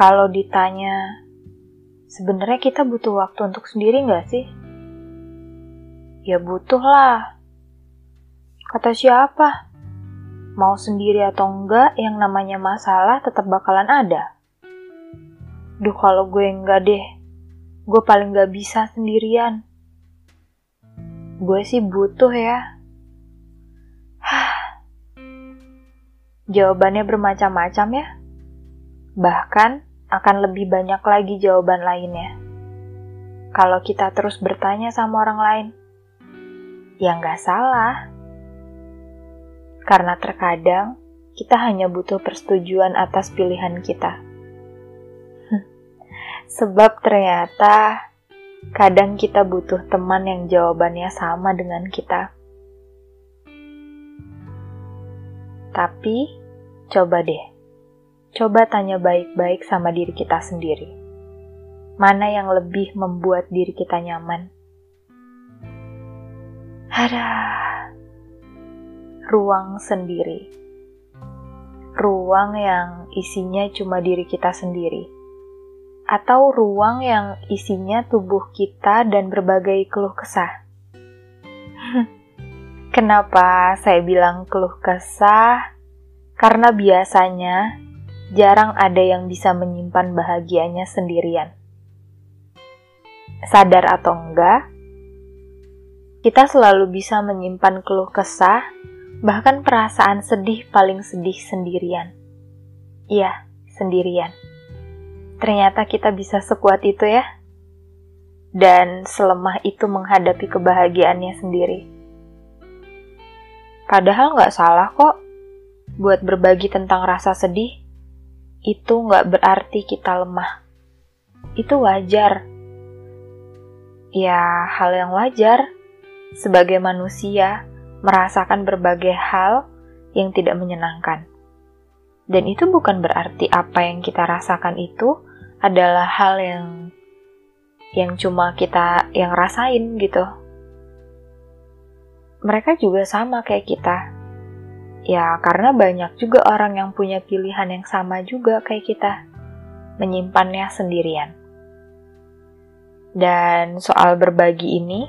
Kalau ditanya, sebenarnya kita butuh waktu untuk sendiri nggak sih? Ya butuh lah. Kata siapa? Mau sendiri atau enggak, yang namanya masalah tetap bakalan ada. Duh kalau gue enggak deh, gue paling gak bisa sendirian. Gue sih butuh ya. Jawabannya bermacam-macam ya. Bahkan akan lebih banyak lagi jawaban lainnya. Kalau kita terus bertanya sama orang lain, ya nggak salah. Karena terkadang kita hanya butuh persetujuan atas pilihan kita. Sebab ternyata kadang kita butuh teman yang jawabannya sama dengan kita. Tapi Coba deh, coba tanya baik-baik sama diri kita sendiri. Mana yang lebih membuat diri kita nyaman? Ada ruang sendiri. Ruang yang isinya cuma diri kita sendiri. Atau ruang yang isinya tubuh kita dan berbagai keluh kesah. Kenapa saya bilang keluh kesah? karena biasanya jarang ada yang bisa menyimpan bahagianya sendirian. Sadar atau enggak, kita selalu bisa menyimpan keluh kesah, bahkan perasaan sedih paling sedih sendirian. Iya, sendirian. Ternyata kita bisa sekuat itu ya. Dan selemah itu menghadapi kebahagiaannya sendiri. Padahal nggak salah kok buat berbagi tentang rasa sedih, itu nggak berarti kita lemah. Itu wajar. Ya, hal yang wajar sebagai manusia merasakan berbagai hal yang tidak menyenangkan. Dan itu bukan berarti apa yang kita rasakan itu adalah hal yang yang cuma kita yang rasain gitu. Mereka juga sama kayak kita Ya, karena banyak juga orang yang punya pilihan yang sama juga kayak kita, menyimpannya sendirian. Dan soal berbagi ini,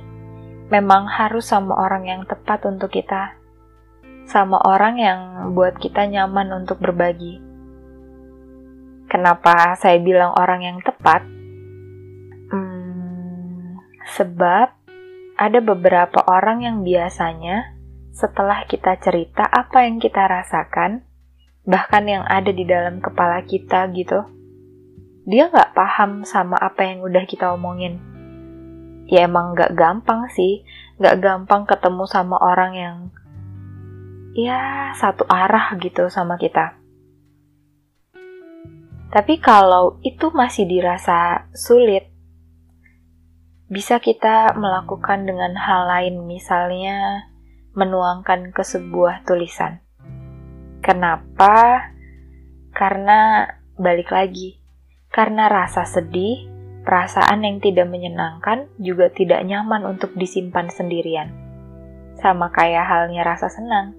memang harus sama orang yang tepat untuk kita, sama orang yang buat kita nyaman untuk berbagi. Kenapa saya bilang orang yang tepat? Hmm, sebab ada beberapa orang yang biasanya setelah kita cerita apa yang kita rasakan, bahkan yang ada di dalam kepala kita gitu, dia nggak paham sama apa yang udah kita omongin. Ya emang nggak gampang sih, nggak gampang ketemu sama orang yang ya satu arah gitu sama kita. Tapi kalau itu masih dirasa sulit, bisa kita melakukan dengan hal lain, misalnya menuangkan ke sebuah tulisan. Kenapa? Karena balik lagi, karena rasa sedih, perasaan yang tidak menyenangkan juga tidak nyaman untuk disimpan sendirian. Sama kayak halnya rasa senang.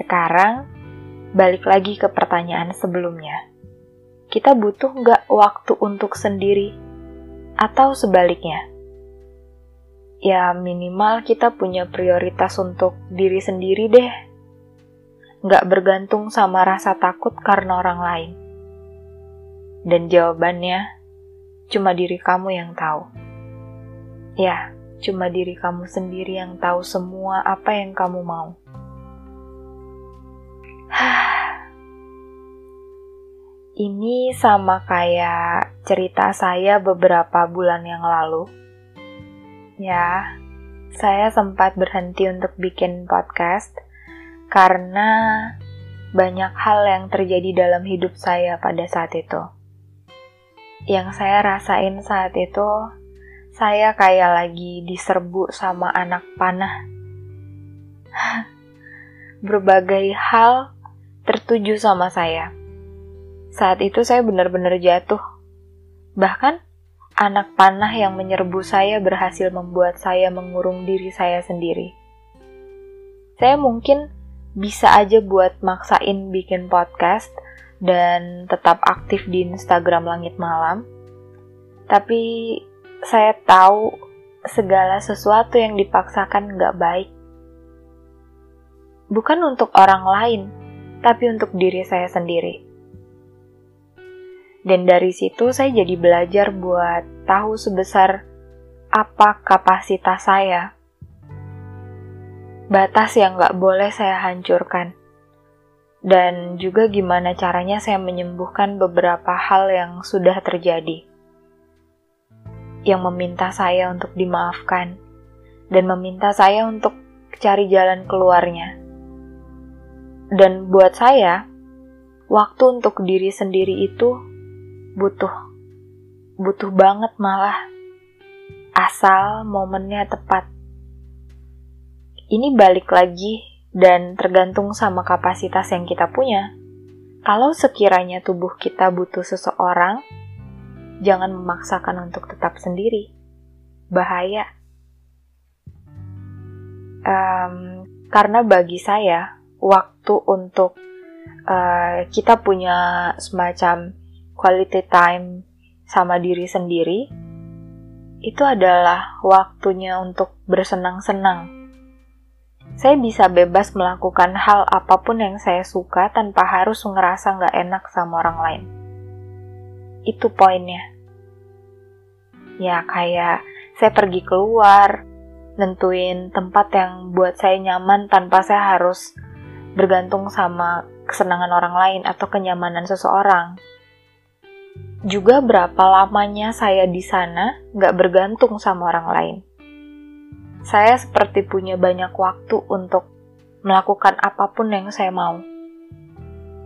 Sekarang, balik lagi ke pertanyaan sebelumnya. Kita butuh nggak waktu untuk sendiri? Atau sebaliknya? Ya minimal kita punya prioritas untuk diri sendiri deh. Nggak bergantung sama rasa takut karena orang lain. Dan jawabannya, cuma diri kamu yang tahu. Ya, cuma diri kamu sendiri yang tahu semua apa yang kamu mau. Ini sama kayak cerita saya beberapa bulan yang lalu Ya, saya sempat berhenti untuk bikin podcast karena banyak hal yang terjadi dalam hidup saya pada saat itu. Yang saya rasain saat itu, saya kayak lagi diserbu sama anak panah. Berbagai hal tertuju sama saya. Saat itu saya benar-benar jatuh. Bahkan Anak panah yang menyerbu saya berhasil membuat saya mengurung diri saya sendiri. Saya mungkin bisa aja buat maksain bikin podcast, dan tetap aktif di Instagram Langit Malam. Tapi saya tahu segala sesuatu yang dipaksakan nggak baik. Bukan untuk orang lain, tapi untuk diri saya sendiri. Dan dari situ saya jadi belajar buat tahu sebesar apa kapasitas saya. Batas yang nggak boleh saya hancurkan dan juga gimana caranya saya menyembuhkan beberapa hal yang sudah terjadi. Yang meminta saya untuk dimaafkan dan meminta saya untuk cari jalan keluarnya. Dan buat saya, waktu untuk diri sendiri itu butuh. Butuh banget malah. Asal momennya tepat. Ini balik lagi dan tergantung sama kapasitas yang kita punya. Kalau sekiranya tubuh kita butuh seseorang, jangan memaksakan untuk tetap sendiri. Bahaya. Um, karena bagi saya, waktu untuk uh, kita punya semacam quality time sama diri sendiri, itu adalah waktunya untuk bersenang-senang saya bisa bebas melakukan hal apa pun yang saya suka tanpa harus ngerasa nggak enak sama orang lain. Itu poinnya. Ya kayak saya pergi keluar, nentuin tempat yang buat saya nyaman tanpa saya harus bergantung sama kesenangan orang lain atau kenyamanan seseorang. Juga berapa lamanya saya di sana nggak bergantung sama orang lain saya seperti punya banyak waktu untuk melakukan apa pun yang saya mau.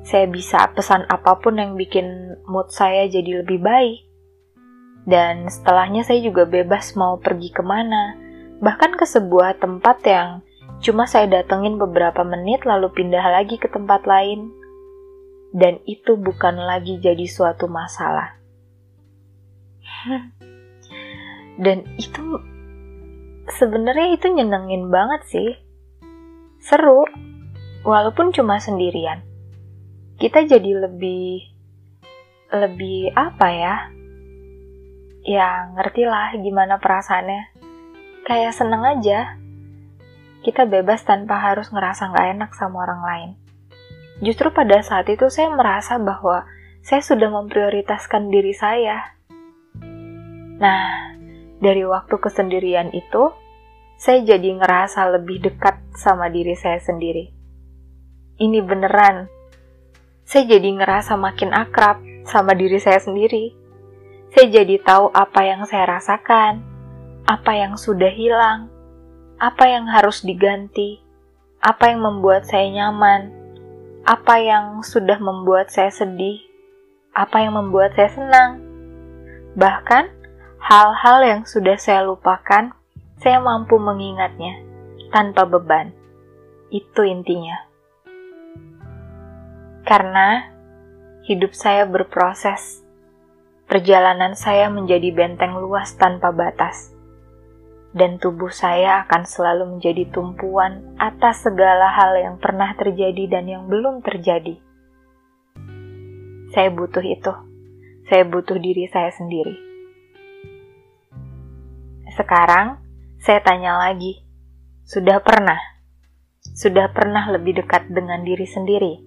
Saya bisa pesan apa pun yang bikin mood saya jadi lebih baik. Dan setelahnya saya juga bebas mau pergi ke mana, bahkan ke sebuah tempat yang cuma saya datengin beberapa menit lalu pindah lagi ke tempat lain. Dan itu bukan lagi jadi suatu masalah. Dan itu sebenarnya itu nyenengin banget sih. Seru, walaupun cuma sendirian. Kita jadi lebih lebih apa ya? Ya, ngerti lah gimana perasaannya. Kayak seneng aja. Kita bebas tanpa harus ngerasa nggak enak sama orang lain. Justru pada saat itu saya merasa bahwa saya sudah memprioritaskan diri saya. Nah, dari waktu kesendirian itu, saya jadi ngerasa lebih dekat sama diri saya sendiri. Ini beneran. Saya jadi ngerasa makin akrab sama diri saya sendiri. Saya jadi tahu apa yang saya rasakan, apa yang sudah hilang, apa yang harus diganti, apa yang membuat saya nyaman, apa yang sudah membuat saya sedih, apa yang membuat saya senang. Bahkan, hal-hal yang sudah saya lupakan, saya mampu mengingatnya tanpa beban. Itu intinya. Karena hidup saya berproses, perjalanan saya menjadi benteng luas tanpa batas, dan tubuh saya akan selalu menjadi tumpuan atas segala hal yang pernah terjadi dan yang belum terjadi. Saya butuh itu. Saya butuh diri saya sendiri. Sekarang, saya tanya lagi, sudah pernah? Sudah pernah lebih dekat dengan diri sendiri?